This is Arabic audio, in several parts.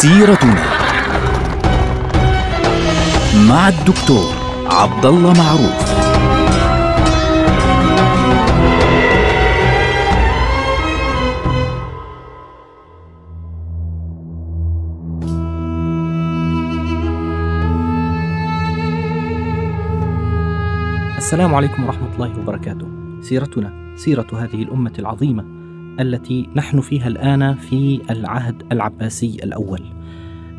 سيرتنا مع الدكتور عبد الله معروف السلام عليكم ورحمة الله وبركاته. سيرتنا سيرة هذه الأمة العظيمة التي نحن فيها الآن في العهد العباسي الأول.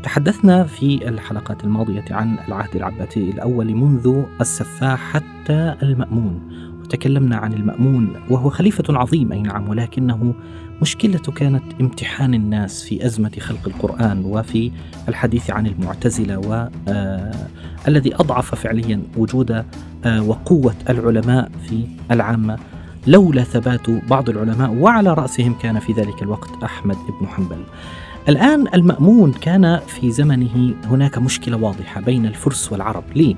تحدثنا في الحلقات الماضية عن العهد العباسي الأول منذ السفاح حتى المأمون، وتكلمنا عن المأمون وهو خليفة عظيم أي نعم ولكنه مشكلته كانت امتحان الناس في أزمة خلق القرآن وفي الحديث عن المعتزلة والذي أضعف فعليا وجود آه، وقوة العلماء في العامة. لولا ثبات بعض العلماء وعلى رأسهم كان في ذلك الوقت أحمد بن حنبل. الآن المأمون كان في زمنه هناك مشكلة واضحة بين الفرس والعرب. ليه؟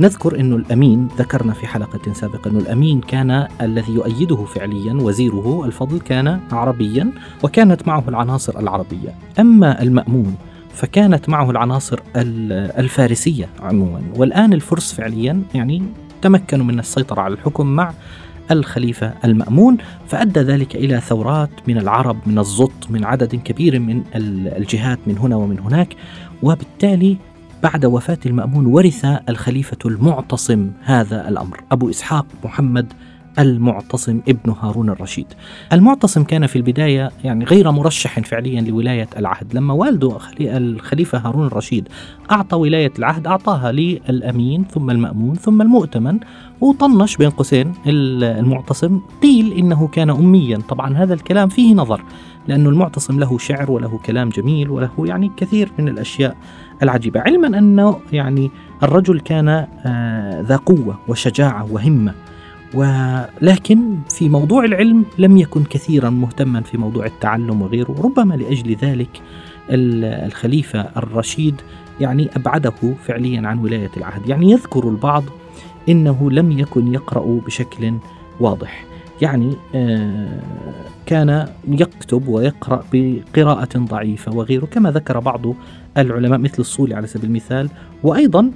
نذكر أن الأمين ذكرنا في حلقة سابقة أن الأمين كان الذي يؤيده فعليا وزيره الفضل كان عربيا وكانت معه العناصر العربية. أما المأمون فكانت معه العناصر الفارسية عموما. والآن الفرس فعليا يعني تمكنوا من السيطرة على الحكم مع الخليفة المأمون فأدى ذلك إلى ثورات من العرب من الزط من عدد كبير من الجهات من هنا ومن هناك. وبالتالي بعد وفاة المأمون ورث الخليفة المعتصم هذا الأمر أبو إسحاق محمد المعتصم ابن هارون الرشيد. المعتصم كان في البداية يعني غير مرشح فعليا لولاية العهد. لما والده الخليفة هارون الرشيد أعطى ولاية العهد أعطاها للأمين ثم المأمون ثم المؤتمن وطنش بين قوسين. المعتصم قيل إنه كان أميا. طبعا هذا الكلام فيه نظر لأن المعتصم له شعر وله كلام جميل وله يعني كثير من الأشياء العجيبة. علما أنه يعني الرجل كان آه، ذا قوة وشجاعة وهمة. ولكن في موضوع العلم لم يكن كثيرا مهتما في موضوع التعلم وغيره ربما لأجل ذلك الخليفة الرشيد يعني أبعده فعليا عن ولاية العهد. يعني يذكر البعض إنه لم يكن يقرأ بشكل واضح. يعني آه، كان يكتب ويقرأ بقراءة ضعيفة وغيره كما ذكر بعض العلماء مثل الصولي على سبيل المثال وأيضا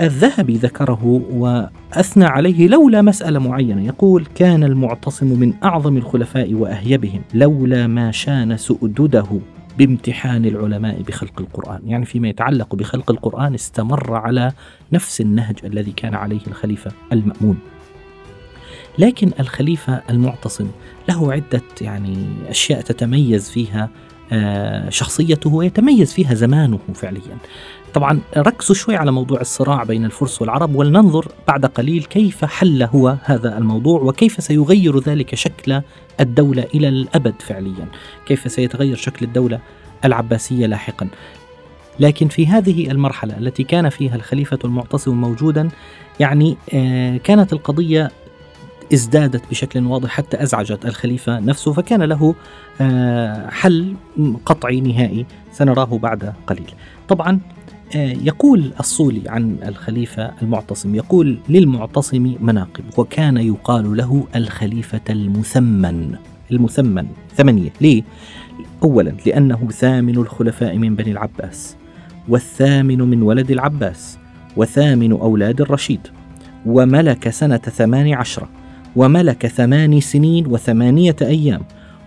الذهبي ذكره وأثنى عليه لولا مسألة معينة. يقول كان المعتصم من أعظم الخلفاء وأهيبهم لولا ما شان سؤدده بامتحان العلماء بخلق القرآن، يعني فيما يتعلق بخلق القرآن استمر على نفس النهج الذي كان عليه الخليفة المأمون. لكن الخليفة المعتصم له عدة يعني أشياء تتميز فيها آه، شخصيته ويتميز فيها زمانه فعليا. طبعا ركزوا شوي على موضوع الصراع بين الفرس والعرب ولننظر بعد قليل كيف حل هو هذا الموضوع وكيف سيغير ذلك شكل الدولة إلى الأبد فعليا كيف سيتغير شكل الدولة العباسية لاحقا لكن في هذه المرحلة التي كان فيها الخليفة المعتصم موجودا يعني آه، كانت القضية ازدادت بشكل واضح حتى أزعجت الخليفة نفسه فكان له آه، حل قطعي نهائي سنراه بعد قليل. طبعا يقول الصولي عن الخليفة المعتصم يقول للمعتصم مناقب وكان يقال له الخليفة المثمن. المثمن ثمانية. ليه؟ أولا لأنه ثامن الخلفاء من بني العباس والثامن من ولد العباس وثامن أولاد الرشيد وملك سنة ثمان عشرة وملك ثمان سنين وثمانية أيام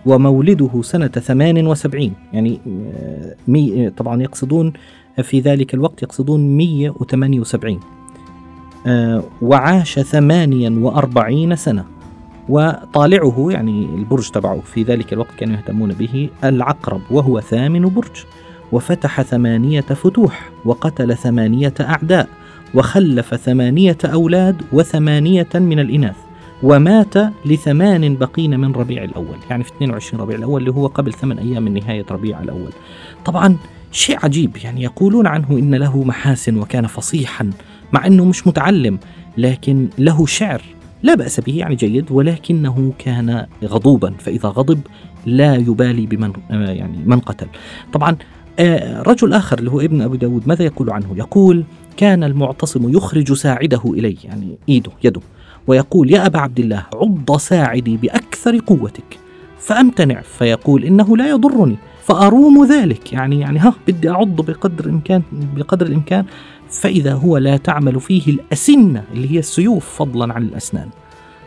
ومولده سنة ثمان وسبعين. يعني آه، طبعا يقصدون في ذلك الوقت يقصدون 178 آه، وعاش 48 سنة. وطالعه يعني البرج تبعه في ذلك الوقت كانوا يهتمون به العقرب وهو ثامن برج. وفتح ثمانية فتوح وقتل ثمانية أعداء وخلف ثمانية أولاد وثمانية من الإناث. ومات لثمان بقين من ربيع الأول يعني في 22 ربيع الأول اللي هو قبل ثمان أيام من نهاية ربيع الأول. طبعا شيء عجيب يعني يقولون عنه إن له محاسن وكان فصيحا مع أنه مش متعلم لكن له شعر لا بأس به يعني جيد ولكنه كان غضوبا فإذا غضب لا يبالي بمن آه، يعني من قتل. طبعا آه، رجل آخر اللي هو ابن أبي داود ماذا يقول عنه؟ يقول كان المعتصم يخرج ساعده إليه يعني إيده يده. ويقول يا أبا عبد الله عض ساعدي بأكثر قوتك. فأمتنع فيقول إنه لا يضرني. فأروم ذلك. يعني يعني ها بدي أعض بقدر الإمكان بقدر الإمكان. فإذا هو لا تعمل فيه الأسنة اللي هي السيوف فضلا عن الأسنان.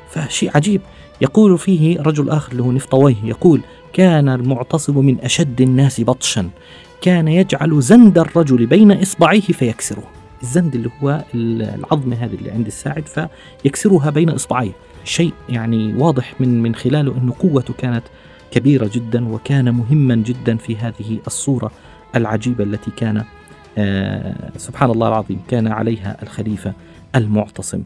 فشيء عجيب. يقول فيه رجل آخر اللي هو نفطويه يقول كان المعتصم من أشد الناس بطشا. كان يجعل زند الرجل بين إصبعيه فيكسره. الزند اللي هو العظمة هذه اللي عند الساعد فيكسرها بين إصبعيه شيء يعني واضح من من خلاله أن قوته كانت كبيرة جدا وكان مهما جدا في هذه الصورة العجيبة التي كان آه سبحان الله العظيم كان عليها الخليفة المعتصم.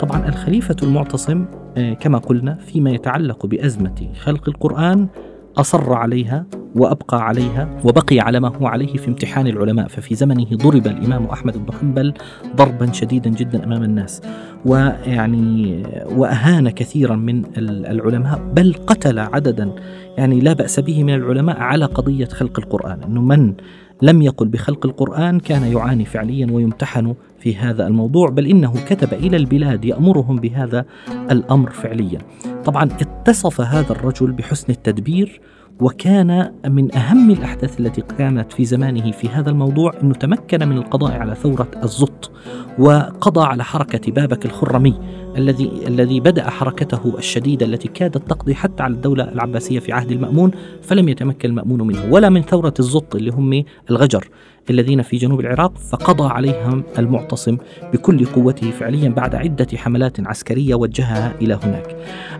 طبعا الخليفة المعتصم آه كما قلنا فيما يتعلق بأزمة خلق القرآن أصر عليها وأبقى عليها وبقي على ما هو عليه في امتحان العلماء. ففي زمنه ضرب الإمام أحمد بن حنبل ضربا شديدا جدا أمام الناس ويعني وأهان كثيرا من العلماء بل قتل عددا. يعني لا بأس به من العلماء على قضية خلق القرآن أنه من لم يقل بخلق القرآن كان يعاني فعليا ويمتحن في هذا الموضوع بل إنه كتب إلى البلاد يأمرهم بهذا الأمر فعليا. طبعا اتصف هذا الرجل بحسن التدبير وكان من أهم الأحداث التي كانت في زمانه في هذا الموضوع أنه تمكن من القضاء على ثورة الزط وقضى على حركة بابك الخرمي الذي الذي بدأ حركته الشديدة التي كادت تقضي حتى على الدولة العباسية في عهد المأمون فلم يتمكن المأمون منه ولا من ثورة الزط اللي هم الغجر. الذين في جنوب العراق فقضى عليهم المعتصم بكل قوته فعليا بعد عدة حملات عسكرية وجهها إلى هناك.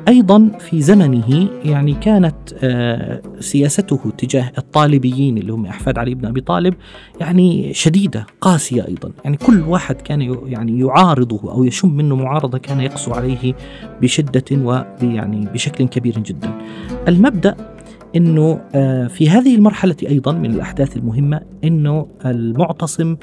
أيضا في زمنه يعني كانت آه، سياسته تجاه الطالبيين اللي هم أحفاد علي بن أبي طالب يعني شديدة قاسية أيضا. يعني كل واحد كان يعني يعارضه أو يشم منه معارضة كان يقسو عليه بشدة ويعني بشكل كبير جدا. المبدأ إنه آه، في هذه المرحلة أيضا من الأحداث المهمة إنه المعتصم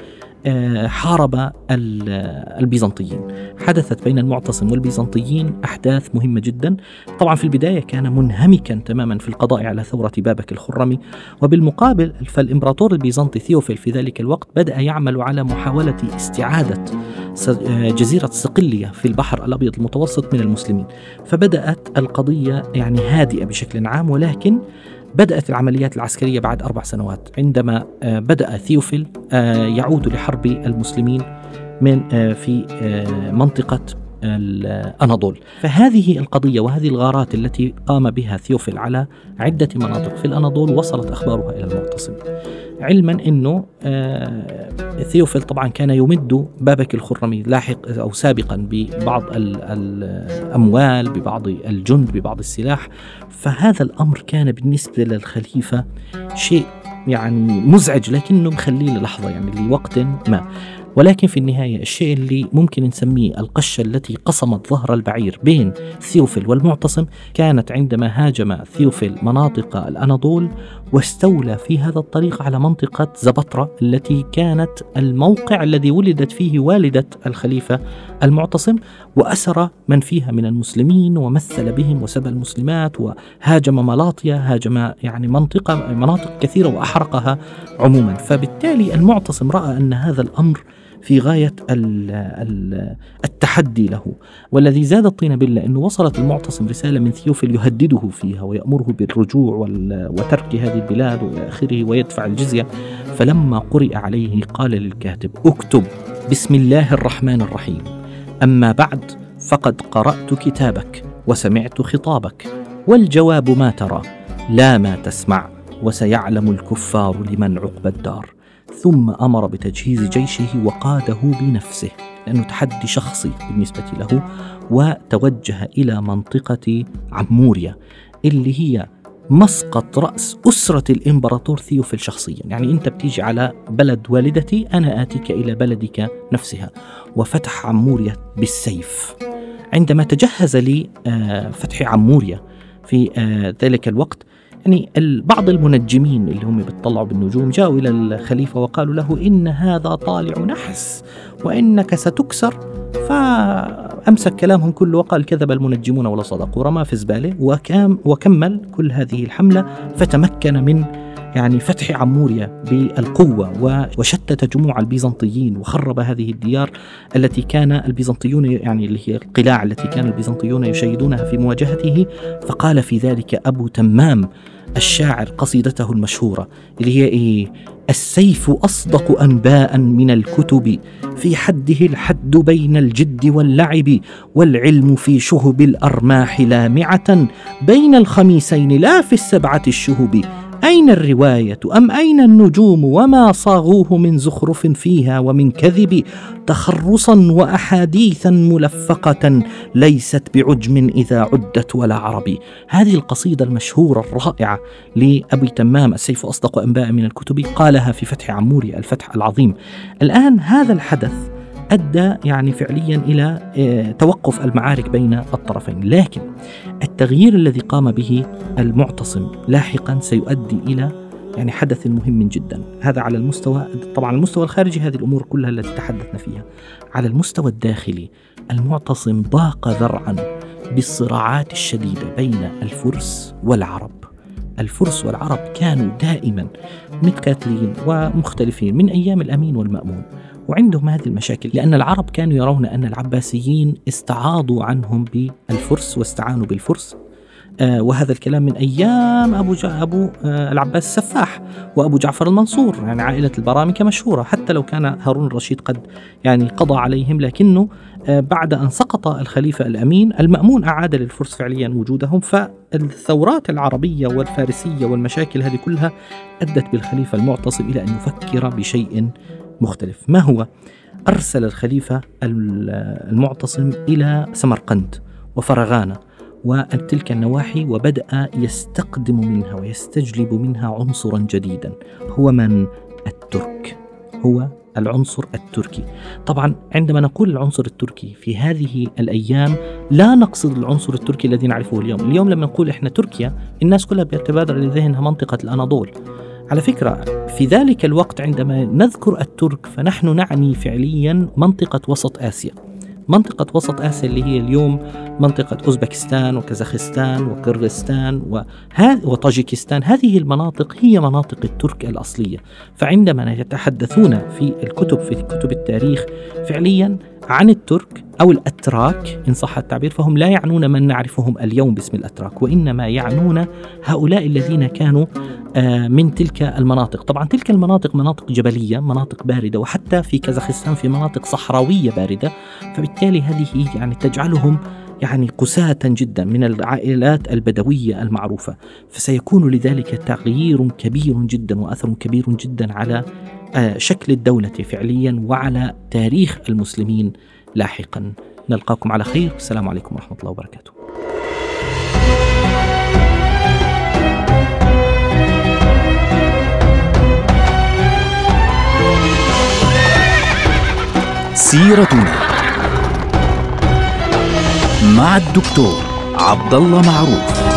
حارب البيزنطيين. حدثت بين المعتصم والبيزنطيين أحداث مهمة جدا. طبعا في البداية كان منهمكا تماما في القضاء على ثورة بابك الخرمي. وبالمقابل فالإمبراطور البيزنطي ثيوفيل في ذلك الوقت بدأ يعمل على محاولة استعادة آه، جزيرة صقلية في البحر الأبيض المتوسط من المسلمين. فبدأت القضية يعني هادئة بشكل عام ولكن بدأت العمليات العسكرية بعد أربع سنوات. عندما آه، بدأ ثيوفيل آه، يعود لحرب المسلمين من آه، في منطقة الأناضول. فهذه القضية وهذه الغارات التي قام بها ثيوفيل على عدة مناطق في الأناضول وصلت أخبارها إلى المعتصم. علما أنه آه، ثيوفيل طبعا كان يمد بابك الخرمي لاحق أو سابقا ببعض الأموال ببعض الجند ببعض السلاح. فهذا الأمر كان بالنسبة للخليفة شيء يعني مزعج لكنه مخليه للحظة يعني لوقت ما. ولكن في النهاية الشيء اللي ممكن نسميه القشة التي قصمت ظهر البعير بين ثيوفيل والمعتصم كانت عندما هاجم ثيوفيل مناطق الأناضول واستولى في هذا الطريق على منطقة زبطرة التي كانت الموقع الذي ولدت فيه والدة الخليفة المعتصم وأسر من فيها من المسلمين ومثل بهم وسبى المسلمات وهاجم ملاطيا هاجم يعني منطقة مناطق كثيرة وأحرقها عموما. فبالتالي المعتصم رأى أن هذا الأمر في غاية التحدي له. والذي زاد الطين بلة أنه وصلت المعتصم رسالة من ثيوفيل يهدده فيها ويأمره بالرجوع وترك هذه البلاد وإلى آخره ويدفع الجزية. فلما قرئ عليه قال للكاتب اكتب بسم الله الرحمن الرحيم. أما بعد فقد قرأت كتابك وسمعت خطابك. والجواب ما ترى لا ما تسمع وسيعلم الكفار لمن عقبى الدار. ثم أمر بتجهيز جيشه وقاده بنفسه لأنه تحدي شخصي بالنسبة له وتوجه إلى منطقة عموريا اللي هي مسقط رأس أسرة الإمبراطور ثيوفيل شخصيا. يعني أنت بتيجي على بلد والدتي أنا آتيك إلى بلدك نفسها. وفتح عموريا بالسيف. عندما تجهز لفتح آه، عموريا في آه، ذلك الوقت يعني بعض المنجمين اللي هم بيطلعوا بالنجوم جاءوا إلى الخليفة وقالوا له إن هذا طالع نحس وإنك ستكسر فأمسك كلامهم كله وقال كذب المنجمون ولا صدقوا ورمى في زبالة وكمل كل هذه الحملة فتمكن من يعني فتح عموريا بالقوة وشتت جموع البيزنطيين وخرب هذه الديار التي كان البيزنطيون يعني اللي هي القلاع التي كان البيزنطيون يشيدونها في مواجهته فقال في ذلك أبو تمام الشاعر قصيدته المشهورة اللي هي إيه؟ السيف أصدق أنباء من الكتب في حده الحد بين الجد واللعب والعلم في شهب الأرماح لامعة بين الخميسين لا في السبعة الشهب. أين الرواية؟ أم أين النجوم؟ وما صاغوه من زخرف فيها ومن كذب؟ تخرصا وأحاديثا ملفقة ليست بعجم إذا عدت ولا عربي هذه القصيدة المشهورة الرائعة لأبي تمام السيف أصدق أنباء من الكتب قالها في فتح عموري الفتح العظيم. الآن هذا الحدث أدى يعني فعليا إلى آه، توقف المعارك بين الطرفين، لكن التغيير الذي قام به المعتصم لاحقا سيؤدي إلى يعني حدث مهم جدا، هذا على المستوى طبعا المستوى الخارجي هذه الأمور كلها التي تحدثنا فيها. على المستوى الداخلي المعتصم ضاق ذرعا بالصراعات الشديدة بين الفرس والعرب. الفرس والعرب كانوا دائما متكاتلين ومختلفين من أيام الأمين والمأمون وعندهم هذه المشاكل لأن العرب كانوا يرون أن العباسيين استعاضوا عنهم بالفرس واستعانوا بالفرس. آه وهذا الكلام من أيام أبو جا أبو آه العباس السفاح وأبو جعفر المنصور يعني عائلة البرامكة مشهورة حتى لو كان هارون الرشيد قد يعني قضى عليهم لكنه آه بعد أن سقط الخليفة الأمين المأمون أعاد للفرس فعليا وجودهم فالثورات العربية والفارسية والمشاكل هذه كلها أدت بالخليفة المعتصم إلى أن يفكر بشيء مختلف. ما هو أرسل الخليفة المعتصم إلى سمرقند وفرغانة وتلك النواحي وبدأ يستقدم منها ويستجلب منها عنصرا جديدا. هو من؟ الترك. هو العنصر التركي. طبعا عندما نقول العنصر التركي في هذه الأيام لا نقصد العنصر التركي الذي نعرفه اليوم. اليوم لما نقول إحنا تركيا الناس كلها بيتبادر لذهنها منطقة الأناضول. على فكرة في ذلك الوقت عندما نذكر الترك فنحن نعني فعليا منطقة وسط آسيا. منطقة وسط آسيا اللي هي اليوم منطقة أوزبكستان وكازاخستان وقرغستان وهذه وطاجيكستان. هذه المناطق هي مناطق الترك الأصلية. فعندما يتحدثون في الكتب في كتب التاريخ فعليا عن الترك أو الأتراك إن صح التعبير فهم لا يعنون من نعرفهم اليوم باسم الأتراك وإنما يعنون هؤلاء الذين كانوا آه، من تلك المناطق. طبعا تلك المناطق مناطق جبلية مناطق باردة وحتى في كازاخستان في مناطق صحراوية باردة فبالتالي هذه يعني تجعلهم يعني قساة جدا من العائلات البدوية المعروفة. فسيكون لذلك تغيير كبير جدا وأثر كبير جدا على آه، شكل الدولة فعليا وعلى تاريخ المسلمين. لاحقا. نلقاكم على خير. والسلام عليكم ورحمة الله وبركاته. سيرتنا مع الدكتور عبد الله معروف.